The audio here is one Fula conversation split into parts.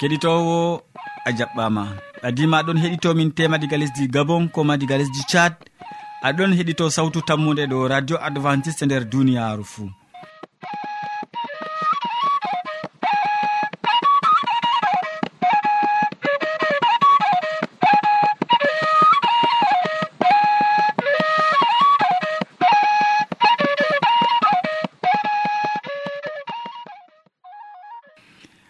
keɗitowo a jaɓɓama. Adima aɗon heɗitomin tema diga lesdi gabon koma diga lesdi tchad. Aɗon heɗito sawtu tammude ɗo radio adventiste nder duniyaru fou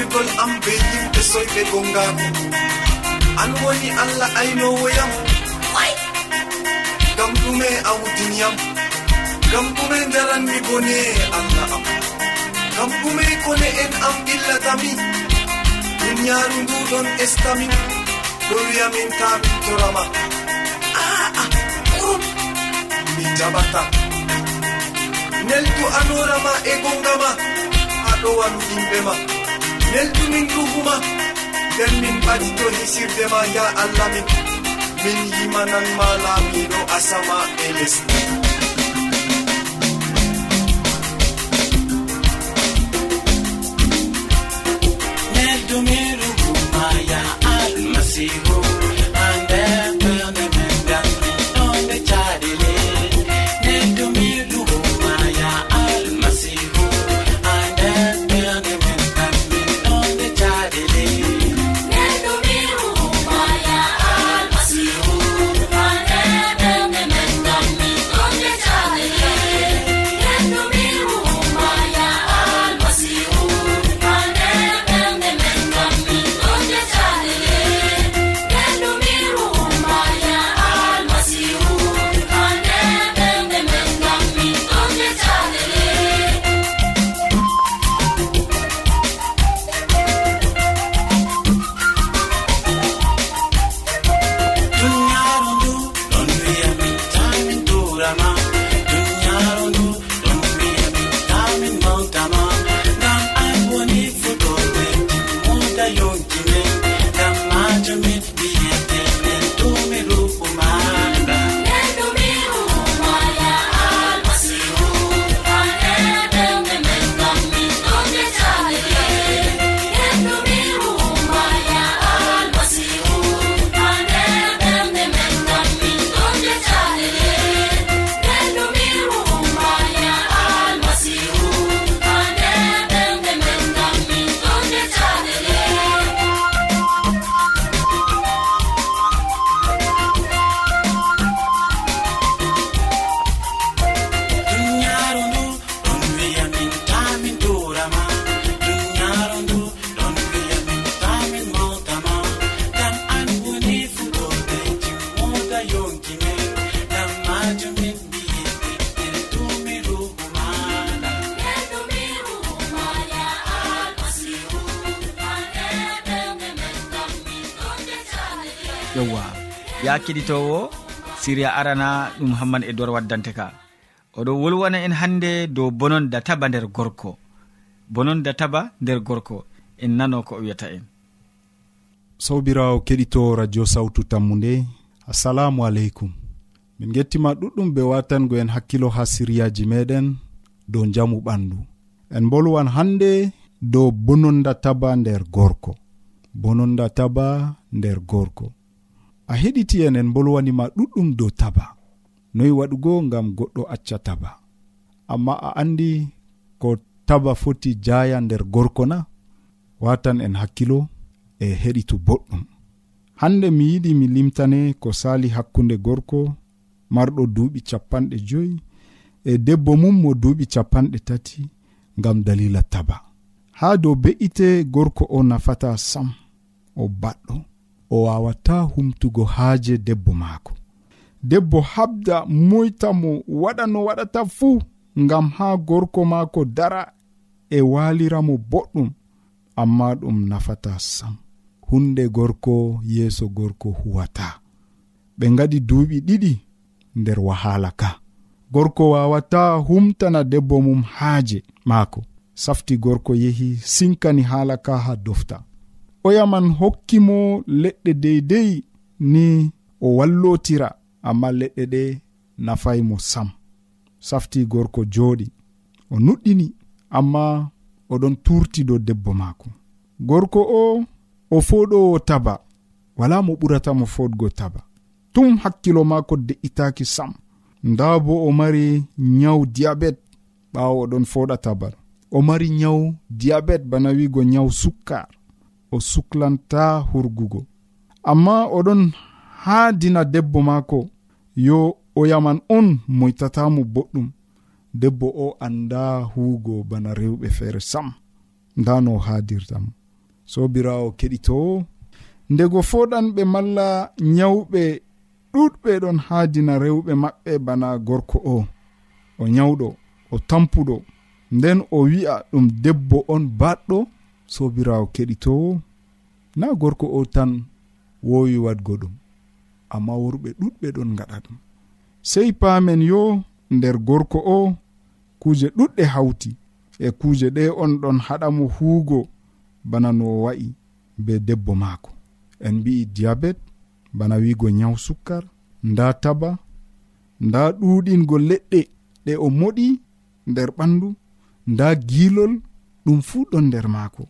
fajirgol am be yimɓe soyɓe gongaku an woni allah aynowoyam. Gam ɗume awdiniyam. Gam ɗume daranmi bone allah am. Gam ɗume kone en am ɓillatami duniyaru nduɗon estamin ɗowiyamin ta min torama. Ah, Aa ɓurum mi jaɓata neldu anorama e gongama. Haɗowan yimɓe ma. nelɗumin ɗuhuma nden min ɓadi to hisirde ma ya allah min. Min yimanan ma laamiɗo asama e lesdi sigo keɗitowo siriya arana ɗum hamman e dor waddante ka oɗo wolwana en hannde dow bonon da taba nder gorko. Bonon da taba nder gorko en nano ko o wiyata en. Sobirawo keɗito radio sawtu tammu nde assalamu aleykum. Min gettima ɗuɗɗum be watango en hakkilo ha siriyaji meɗen dow jamu ɓandu. En bolwan hannde dow bononda taba nder gorko. Bononda taba nder gorko. a heɗiti en en bolwanima ɗuɗɗum dow taba. Noyi waɗugo ngam goɗɗo acca taba. Amma a andi ko taba foti jaya nder gorko na watan en hakkilo e heɗitu boɗɗum. Hande mi yiɗi mi limtane ko sali hakkunde gorko marɗo duuɓi capanɗe joyi e debbo mum mo duuɓi capanɗe tati ngam dalila taba. Ha dow be'ite gorko o nafata sam o baɗɗo. o wawata humtugo haaje debbo maako. Debbo habda moyta mo waɗa no waɗata fuu ngam haa gorko maako dara e waaliramo boɗɗum amma ɗum nafata sam. Hunde gorko yeeso gorko huwata. Ɓe ngadi duuɓi ɗiɗi nder wahala ka. Gorko wawata humtana debbo mum haaje maako. Safti gorko yehi sinkani haala ka ha dofta. oyaman hokkimo leɗɗe deydey ni o wallotira amma leɗɗe ɗe nafaymo sam. Safti gorko jooɗi o nuɗɗini amma oɗon turti dow debbo maako. Gorko o o foɗowo taba wala mo ɓuratamo foɗgo taba. Tum hakkilo maako de'itaki sam. Nda bo o mari nyawu diyabet ɓawo oɗon foɗa tabar o mari nyawu diyabet bana wigo nyawu sukkar. o suklanta hurgugo. Amma oɗon haadina debbo maako yo o yaman on moytatamo boɗɗum debbo o anda huugo bana rewɓe feere sam nda no haadirtamo sobirawo keɗitowo ndego foɗanɓe malla nyawɓe ɗuɗɓe ɗon haadina rewɓe maɓɓe bana gorko o o nyawɗo o tampuɗo nden o wi'a ɗum debbo on baɗɗo sobirawo keɗitowo na gorko o tan wowi wadgo ɗum amma worɓe ɗuɗɓe ɗon gaɗa ɗum. Sey paamen yo nder gorko o kuuje ɗuɗɗe hawti e kuuje ɗe on ɗon haɗamo huugo bana no o wa'i be debbo maako. En mbi'i diyabet bana wiigo nyaw sukkar nda taba nda ɗuuɗingo leɗɗe ɗe o moɗi nder ɓandu nda giilol ɗum fuu ɗon nder maako.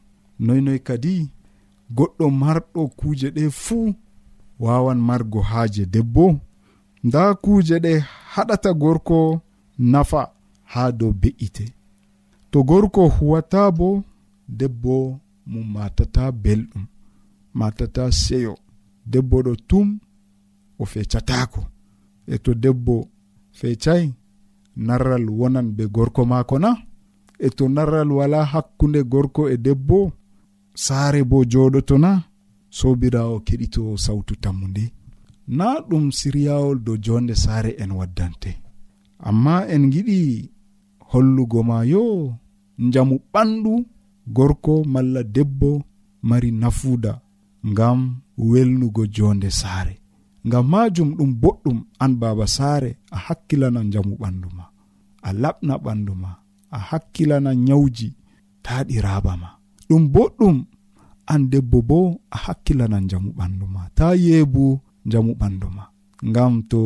noynoy kadi goɗɗo marɗo kuuje ɗe fuu wawan margo haaje debbo. Nda kuuje ɗe haɗata gorko nafa ha dow be'ite. To gorko huwata bo debbo mum matata belɗum matata seyo. Debbo ɗo tum o fecatako e to debbo fecay narral wonan be gorko maako na. E to narral wala hakkunde gorko e debbo saare bo joɗotona sobirawo keɗito sawtu tammu nde na ɗum siryawol dow jonde saare en waddante. Amma en giɗi hollugo ma yo njamu ɓandu gorko malla debbo mari nafuda ngam welnugo jonde saare. Ngam majum ɗum boɗɗum an baba saare a hakkilana njamu ɓandu ma a laɓna ɓandu ma a hakkilana nyawji taɗi raaba ma. ɗum boɗɗum. An debbo bo a hakkillanan jamu ɓandu ma. Ta yeebu jamu ɓandu ma. Ngam to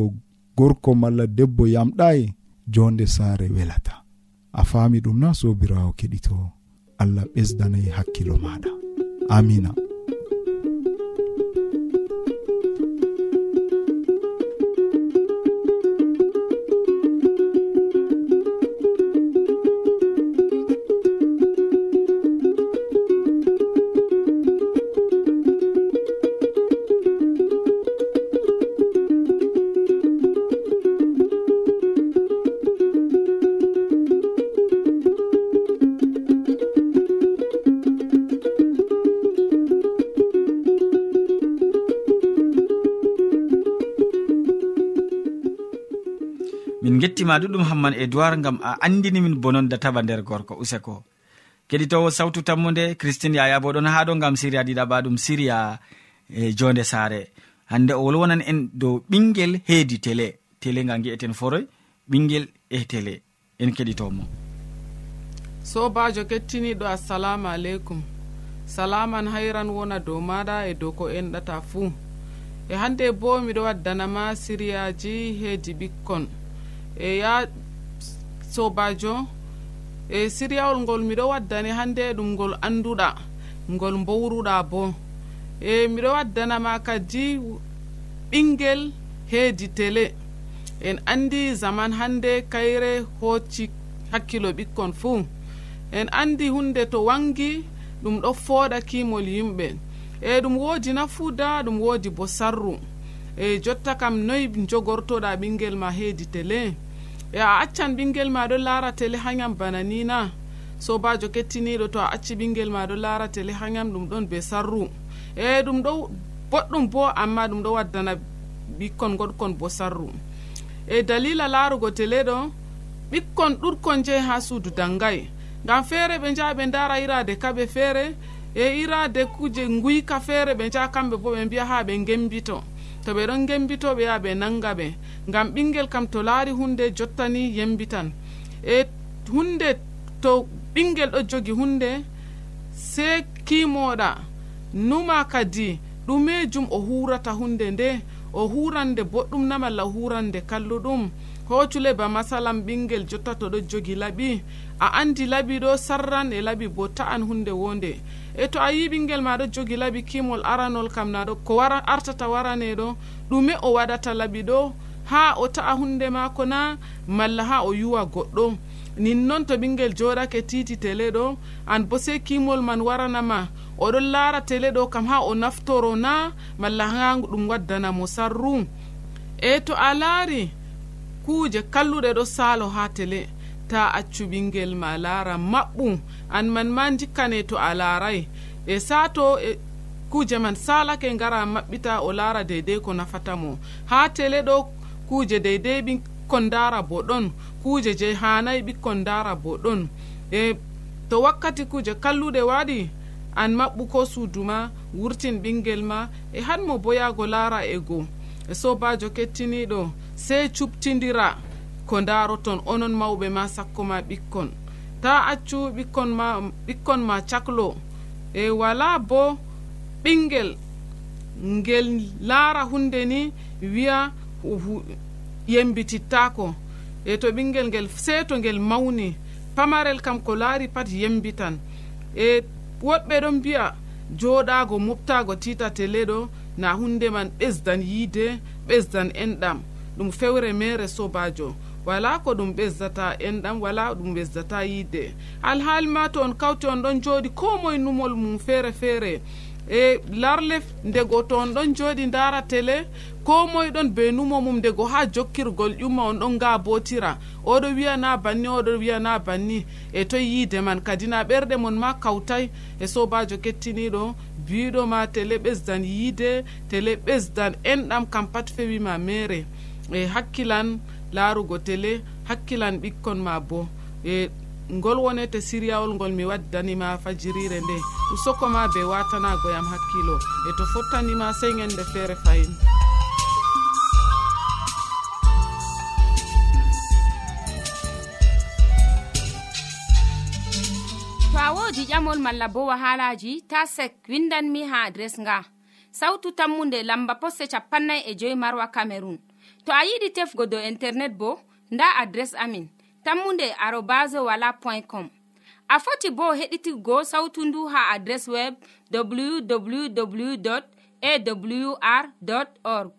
gorko malla debbo yamɗayi jonde saare welata. A faami ɗum na sobirawo keɗito. Allah ɓesdanayi hakkilo maɗa. Amina. min gettima ɗuɗum hamman edoird gam a andini min bononda taba nder gorko useko. Keɗitowo sawtu tammude christine yaya bo ɗon ha ɗo gam siriya ɗiɗaɓa ɗum siriya e jonde saare. Hande o wolwonan en dow ɓinguel heedi télé télé ga gi'eten foroy ɓinguel e télé en keɗitomo. Sobajo kettiniɗo assalamu aleykum. Salaman hayran wona dow maɗa e dow ko enɗata fuu. E hande bo miɗo waddanama siriyaji heedi ɓikkon. e ya sobajo e siryawol ngol miɗo waddani hande ɗum ngol anduɗa ngol mbowruɗa bo. E miɗo waddanama kadi ɓinguel heedi télé en andi zaman hande kayre hocci hakkilo ɓikkon fuu en andi hunde to wangi ɗum ɗo fooɗa kimol yimɓe. E ɗum woodi nafuuda ɗum woodi bo sarru. E jotta kam noyi jogortoɗa ɓinguel ma heedi télé e a accan ɓingel maɗo laara tele hayam bana ni na. Sobajo kettiniɗo to a acci ɓingel maɗo laara tele hayam ɗum ɗon be sarru. E ɗum ɗo boɗɗum bo amma ɗum ɗo waddana ɓikkon goɗkon bo sarru. Eh, e dalila laarugo tele ɗo ɓikkon ɗuɗkon jeyi ha suudu dangay ngam feere ɓe njaha ɓe ndara irade kaɓe feere eh, e irade kuje nguyka feere ɓe njaha kamɓe bo ɓe mbiya ha ɓe ngembito. to ɓe ɗon gembito ɓe yaha ɓe nanga ɓe. Ngam ɓingel kam to laari hunde jottani yembitan. E hunde to ɓingel ɗo jogi hunde sey kimoɗa numa kadi ɗumejum o hurata hunde nde. o hurande boɗɗum na malla hurande kalluɗum. Hocule ba masalam ɓingel jotta to ɗo jogi laɓi. A andi laɓi ɗo sarran e laɓi bo ta'an hunde wonde e to a yi ɓingel ma ɗo jogi laɓi kimol aranol kam naɗo ko wara artata waraneɗo ɗume o waɗata laɓi ɗo. Ha o ta'a hunde mako na malla ha o yuwa goɗɗo. Nin noon to ɓingel joɗake titi tele ɗo an bo sei kimol man waranama. oɗon laara tele ɗo kam ha o naftoro na malla ha ɗum waddanamo sarru. E to a laari kuuje kalluɗe ɗo saalo ha tele ta accu ɓingel ma laara maɓɓu. An man ma jikkane to a laaray. E Sato e kuuje man salake ngara maɓɓita o laara deydey ko nafatamo ha tele ɗo kuuje deydey ɓikkon ndara bo ɗon kuuje je hanayi ɓikkon ndara bo ɗon e to wakkati kuuje kalluɗe waɗi an maɓɓu ko suuduma wurtin ɓingel ma e hanmo boyago laara e goo. E sobajo kettiniɗo sey cuɓtidira ko daroton onon mawɓe ma sakko ma ɓikkon. Ta accu ɓikkon ma ɓikkon ma caklo. E wala bo ɓingel ngel laara hunde ni wiya yembitittako e to ɓingel ngel seeto ngel mawni pamarel kam ko laari pat yembitan. E woɗɓe ɗon mbi'a joɗago moftago titatele ɗo na hunde man ɓesdan yiide ɓesdan enɗam. Ɗum fewre mere sobajo wala ko ɗum ɓesdata enɗam wala ɗum ɓesdata yiide. Alhaali ma to on kawti on ɗon jooɗi ko moye numol mum feere feere e larle ndego to on ɗon jooɗi ndara télé ko moye ɗon be numo mum ndego ha jokkirgol ƴumma on ɗon ga botira oɗo wiyana banni oɗo wiyana banni. E toye yiide man kadi na ɓerɗe mon ma kawtay e sobajo kettiniɗo biɗo ma télé ɓesdan yiide télé ɓesdan enɗam kam pat fewima mere e hakkilan laarugo télé hakkilan ɓikkon ma bo. E ngol wonete siriyawol ngol mi waddanima fajirire nde. Usokoma be watanagoyam hakkilo. E to fottanima sey ñande feere fayin. To a wodi ƴamol malla bo wahalaji ta sek windanmi ha adres nga. Sautu tammunde lamba poste capannay e joyi marwa camerun to a yiɗi tefgo dow internet bo nda adres amin. tammunde arobas wala point com. A foti bo heɗitigo sautu ndu ha adres web www awr org.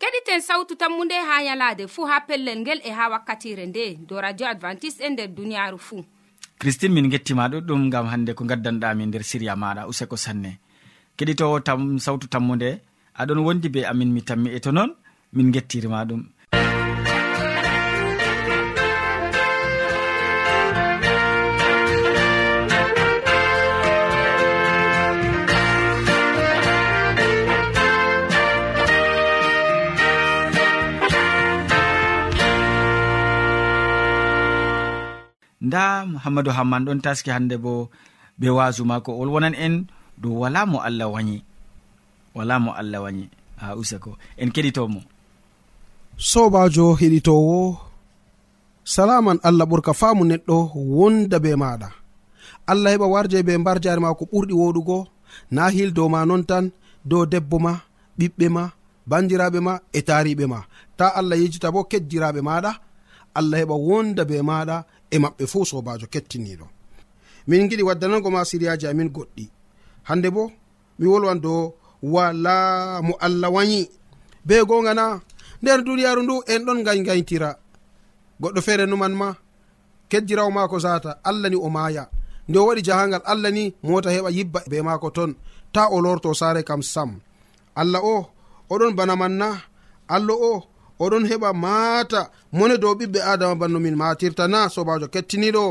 Keɗiten sautu tammu nde ha yalade fuu ha pellel ngel e ha wakkatire nde do radio advantice'e e nder duniyaru fuu christine min gettima ɗuɗɗum gam hande ko gaddanɗami nder siriya maɗa useko sanne. Keɗitowo tam sautu tammude aɗon wondi be amin mi tammi e to noon min gettirima ɗum nda hammadou hamman ɗon taski hande bo be wasu mako. Ol wonan en dow wala mo allah wayi wala mo allah wayi ha usako en keɗitomo sobajo heɗitowo salaman allah ɓurka faamu neɗɗo wonda be maɗa. Allah heɓa warje be mbar jare ma ko ɓurɗi woɗugo. Na hil dow ma non tan dow debbo ma ɓiɓɓe ma bandiraɓe ma e tariɓe ma. Ta allah yejjita bo keddiraɓe maɗa. Allah heɓa wonda be maɗa. e maɓɓe fuu sobajo kettiniɗo. Min giɗi waddanago ma siriyaji amin goɗɗi. Hande bo mi wolwan dow wala mo allah wayi be gonga na nder duniyaru ndu en ɗon gay gaytira goɗɗo feere numan ma kejjirawo mako sata allah ni o maya nde o waɗi jahangal allah ni mota heɓa yibba e be mako ton. Ta o lorto sare kam sam. Allah o oɗon bana man na. Allah o oɗon heɓa maata. Mone dow ɓiɓɓe adama banno min matirta na sobajo kettiniɗo.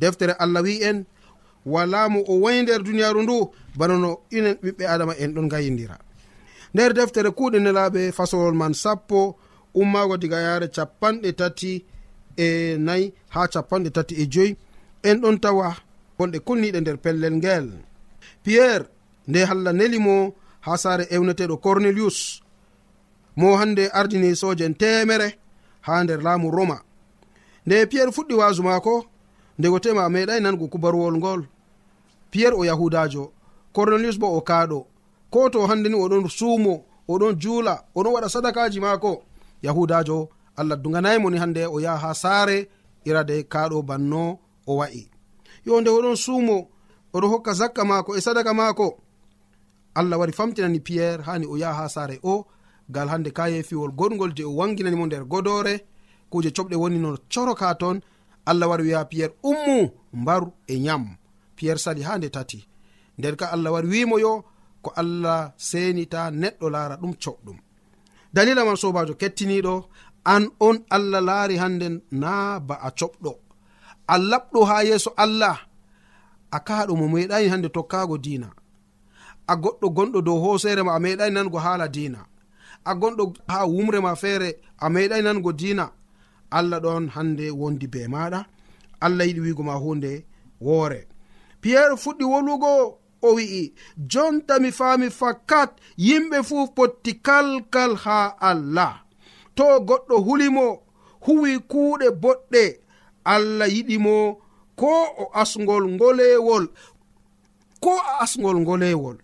Deftere allah wi en wala mo o wayi nder duniyaru ndu bana no inen ɓiɓɓe adama en ɗon gayidira nder deftere kuuɗe nelaɓe fasolol man sappo ummago diga yaare capanɗe tati e nayi ha capanɗe tati e joyi en ɗon tawa bonɗe kulniɗe nder pellel ngel. Piyerre nde allah nelimo ha saare ewneteɗo cornelius. mo hande ardini sojen temere ha nder laamu roma. Nde piyerre fuɗɗi wasu maako ndego tema meeɗai nango kubaruwol ngol. Piyerre o yahudajo cornelius bo o kaaɗo. Ko to hande ni oɗon suumo oɗon juula oɗon waɗa sadakaji maako yahudajo allah duganaymo ni hande o yaha ha saare irade kaaɗo banno o wa'i. Yo nde oɗon suumo oɗo hokka zakka maako e sadaka maako. Allah wari famtinani piyerre hani o yaha ha saare. O gal hande kayefiwol goɗgol je o wanginanimo nder godore kuje coɓɗe woni no coroka ton allah wari wiya piyerre ummu mbaru e yam piyerre sali ha nde tati. Nder ka allah wari wimo yo ko allah senita neɗɗo laara ɗum coɗɗum. Dalila man sobajo kettiniɗo an on allah laari hande na ba a coɓɗo. A laɓɗo ha yeeso allah. A kaɗo mo meɗani hande tokkago dina a goɗɗo gonɗo dow hoosere ma a meɗani nango haala dina a gonɗo ha wumre ma feere a meɗai nango dina allah ɗon hande wondi be maɗa allah yiɗi wigo ma hunde woore. Piyerre fuɗɗi wolugo o wi'i jonta mi faami fakkat yimɓe fuu potti kalkal ha allah. To goɗɗo hulimo huwi kuuɗe boɗɗe. Allah yiɗimo ko o asgol ngolewol ko a asgol ngolewol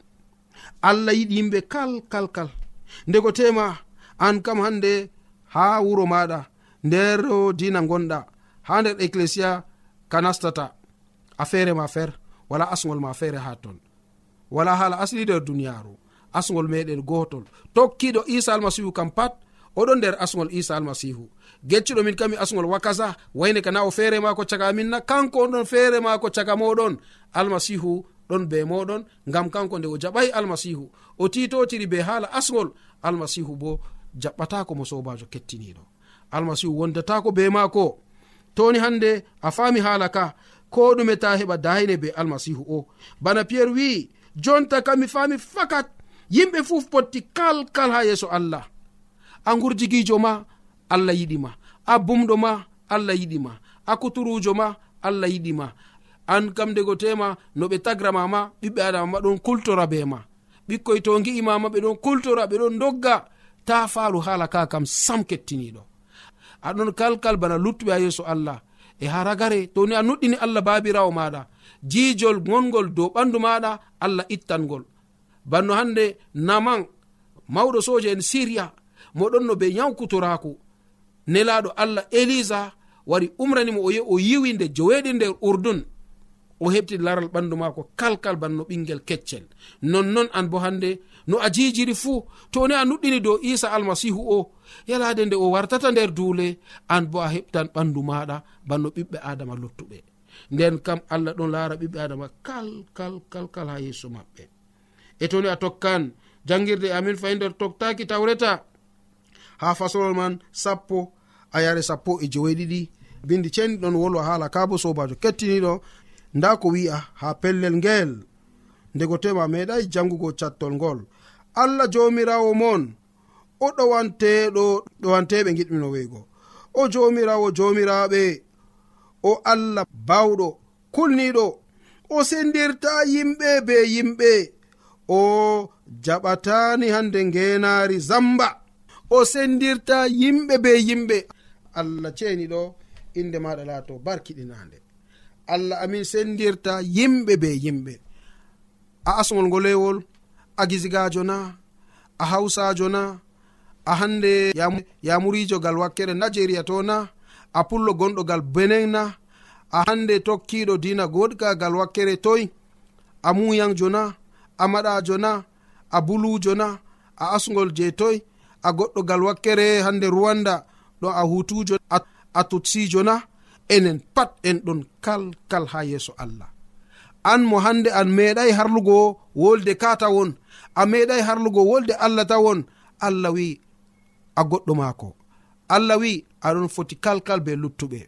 allah yiɗi yimɓe kalkalkal ndegotema an kam hande ha wuro maɗa nder dina gonɗa ha nder ecclesia ka nastata. Affaire ma fer wala asgol ma feere ha ton. Wala hala asli nder duniyaru asgol meɗen gotol tokkiɗo isa almasihu kam pat oɗon nder asgol isa almasihu. Geccuɗo min kami asgol wakasa wayne kana o feere mako caga aminna kanko oɗon feere mako caga moɗon. Almasihu ɗon be moɗon ngam kanko nde o jaɓay almasihu o titotiri be haala asgol almasihu bo jaɓɓatako mo sobajo kettiniɗo. Almasihu wondatako be maako. Toni hande a fami haala ka ko ɗume ta heɓa dayne be almasihu o. Bana piyerre wi jonta kam mi fami fakat yimɓe fuf potti kalkal ha yeeso allah. A gurjiguijo ma allah yiɗima a bumɗo ma allah yiɗima a kuturujo ma allah yiɗima an kam dego tema no ɓe tagrama ma ɓiɓɓe adama ma ɗon kultora be ma. Ɓikkoy to gi'ima ma ɓe ɗon kultora ɓe ɗon dogga. Ta faalu hala ka kam sam kettiniɗo aɗon kalkal bana luttuɓe ha yeeso allah. E ha ragare to ni a nuɗɗini allah babirawo maɗa jijol gongol dow ɓandu maɗa allah ittangol. Banno hande naman mawɗo soja en siriya moɗon no be yawkutoraku nelaɗo allah elisa wari umranimo o yehi o yiwi nde joweɗi nder urdun. o heɓti laral ɓandu maako kalkal banno ɓingel keccel. Nonnon an bo hande no a jijiri fuu. To ni a nuɗɗini dow isa almasihu o yalade nde o wartata nder duule an bo a heɓtan ɓandu maɗa banno ɓiɓɓe adama luttuɓe nden kam allah ɗon laara ɓiɓɓe adama kalkal kalkal ha yeeso maɓɓe. E toni a tokkan jangirde amin fayi nder toktaki tawreta. Ha fasolol man sappo a yare sappo e joweeɗiɗi. Bindi ceni ɗon wolwa haala kabo sobajo kettiniɗo nda ko wi'a ha pellel ngel. Ndego tema meɗai jangugo cattol ngol. Allah jomirawo mon. O ɗowanteɗo ɗowanteɓe giɗmino weygo. O jomirawo jomiraɓe. O allah bawɗo kulniɗo. O sendirta yimɓe be yimɓe. O jaɓatani hande ngenari zamba. O sendirta yimɓe be yimɓe. Allah ceeniɗo inde maɗa laato barkiɗinande. allah amin sendirta yimɓe be yimɓe. A asgol ngolewol a gisigajo na a hawsajo na a hande yamurijo gal wakkere nigeria to na a pullo gonɗo gal benin na a hande tokkiɗo dina goɗka gal wakkere toy a muyanjo na a maɗajo na a bulujo na a asgol je toy a goɗɗo gal wakkere hande rwanda ɗo a hutujo a tutsijo na enen pat en ɗon kalkal ha yeeso allah. An mo hande an meeɗay harlugo wolde ka tawon a meeɗay harlugo wolde allah tawon allah wi a goɗɗo maako. Allah wi aɗon foti kalkal be luttuɓe.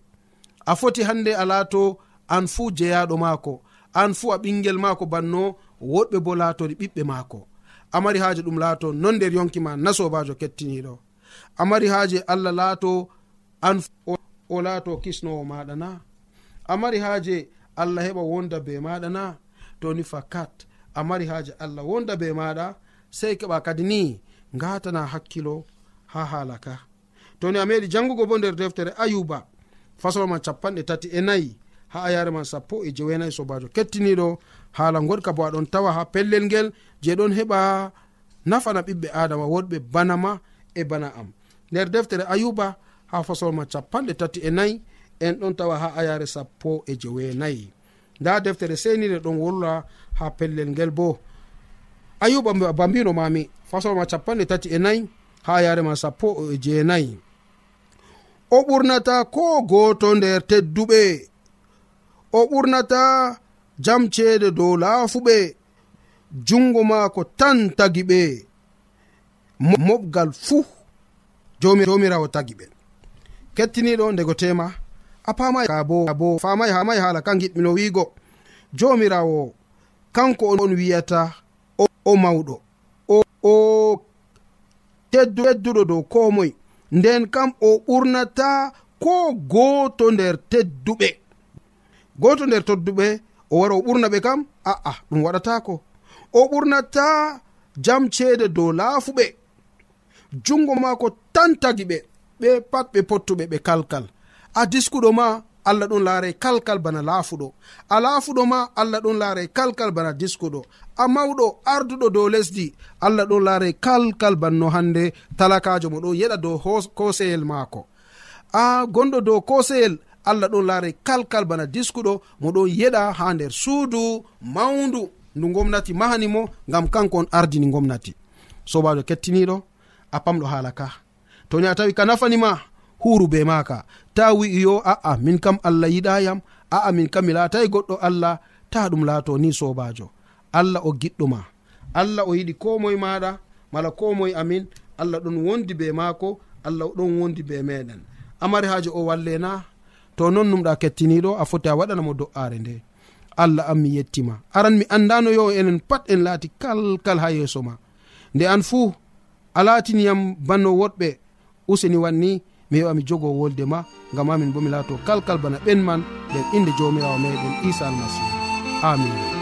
A foti hande a laato an fuu jeyaɗo maako. An fuu a ɓingel maako banno woɗɓe bo laatori ɓiɓɓe maako. Amari haaji ɗum laato non nder yonkima nasobajo kettiniɗo amari haaji allah laato an o laato kisnowo maɗa na a mari haaje allah heɓa wonda be maɗa na toni fakat a mari haaje allah wonda be maɗa sey keɓa kadi ni ngatana hakkilo ha hala ka. Toni a meɗi jangugo bo nder deftere ayuba fasol man capanɗe tati e nayi ha ayare man sappo e jewenayi sobajo kettiniɗo haala goɗka bo aɗon tawa ha pellel ngel je ɗon heɓa nafana ɓiɓɓe adama woɗɓe banama e bana am. Nder deftere ayuba ha fasolma capanɗe tati e nayi en ɗon tawa ha ayare sappo e jeweenayi nda deftere senire ɗon wolla ha pellel ngel bo. Ayuba bambino mami fasolma capanɗe tati e nayi ha yarema sappo e jeenayi o ɓurnata ko goto nder tedduɓe? O ɓurnata jam ceede dow laafuɓe? Jungo maako tan tagi ɓe moɓgal fuu jomirawo tagi ɓe kettiniɗo ndego tema. A pamay bo bo famay hamay haala kan giɗmino wiigo. Jomirawo kanko on wiyata o mawɗo. O o tedduɗo dow ko moy nden kam o ɓurnata ko gooto nder tedduɓe. Gooto nder tedduɓe o wara o ɓurna ɓe kam? A'a ɗum waɗatako. O ɓurnata jam ceede dow laafuɓe. Jungo maako tan tagi ɓe. ɓe pat ɓe pottuɓe ɓe kalkal. A diskuɗo ma allah ɗon laaray kalkal bana laafuɗo. A laafuɗo ma allah ɗon laaray kalkal bana diskuɗo. A mawɗo arduɗo dow lesdi allah ɗon laaray kalkal banno hannde talakajo mo ɗon yeɗa dow koseyel maako. A gonɗo dow koseyel allah ɗon laaray kalkal bana diskuɗo mo ɗon yeɗa ha nder suudu mawndu ndu gomnati mahanimo ngam kanko on ardini gomnati sobajo kettiniɗo a pamɗo haala ka. toni a tawi ka nafanima huru be maka ta wi'i yo a'a min kam allah yiɗayam a'a min kam mi latai goɗɗo allah. Ta ɗum laato ni sobajo allah o giɗɗoma allah o yiɗi ko moye maɗa mala ko moye amin. Allah ɗon wondi be maako allah ɗon wondi be meɗen amari haaji o walle na to non numɗa kettiniɗo a foti a waɗanamo do'are nde. Allah am mi yettima aran mi andano yo enen pat en laati kalkal ha yeeso ma. Nde an fuu a laatiniyam banno woɗɓe useni wanni mi heɓa mi jogo wolde ma gam amin bo mi laato kalkal bana ɓen man nden inde jawmirawo meɗen isa almasihu amin.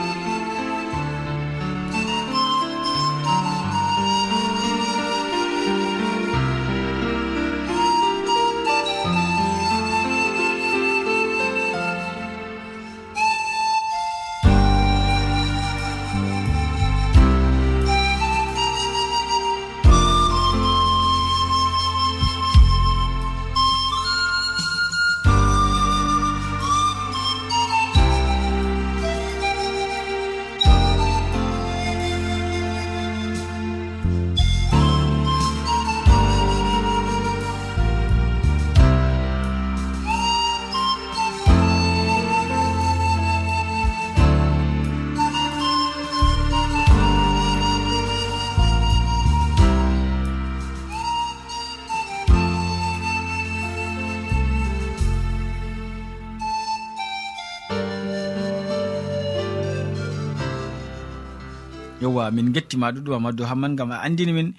ummatowa min gettima ɗuɗum amadou hamman gam a andini min.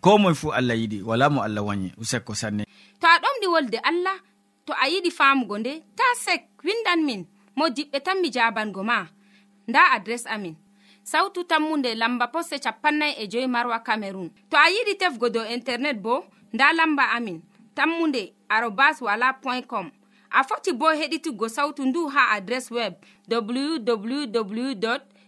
Ko moe fuu allah yiɗi wala mo allah wañi usekko sanne. To a ɗomɗi wolde allah to a yiɗi famugo nde ta sek windan min mo diɓɓe tan mi jabango ma. Nda adres amin. Sautu tammunde lamba poste capannay e joyi marwa camerun to a yiɗi tefgo dow internet bo nda lamba amin. Tammunde arobas wala point com. A foti bo heɗituggo sautu ndu ha adres web www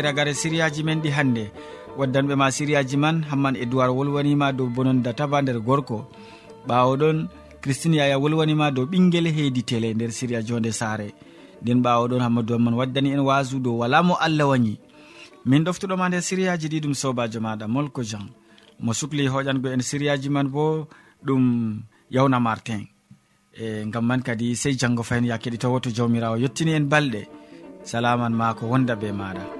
e ragare siriyaji men ɗi hannde. Waddanɓe ma siriyaji man hamman e duwar wolwanima dow bonon databa nder gorko. Ɓawoɗon christine yaya wolwanima dow ɓinguel heedi tele nder siriya jonde saare. Nden ɓawoɗon hammadou amman waddani en wasu dow wala mo allah wañi. Min ɗoftuɗoma nder siriyaji ɗi ɗum sobajo maɗa molko jean. Mo sukli hoƴango en siriyaji man bo ɗum yawna martin. E gam man kadi sey janggo fayin ya keɗitowo to jawmirawo yettini en balɗe. Salaman ma ko wonda be maɗa.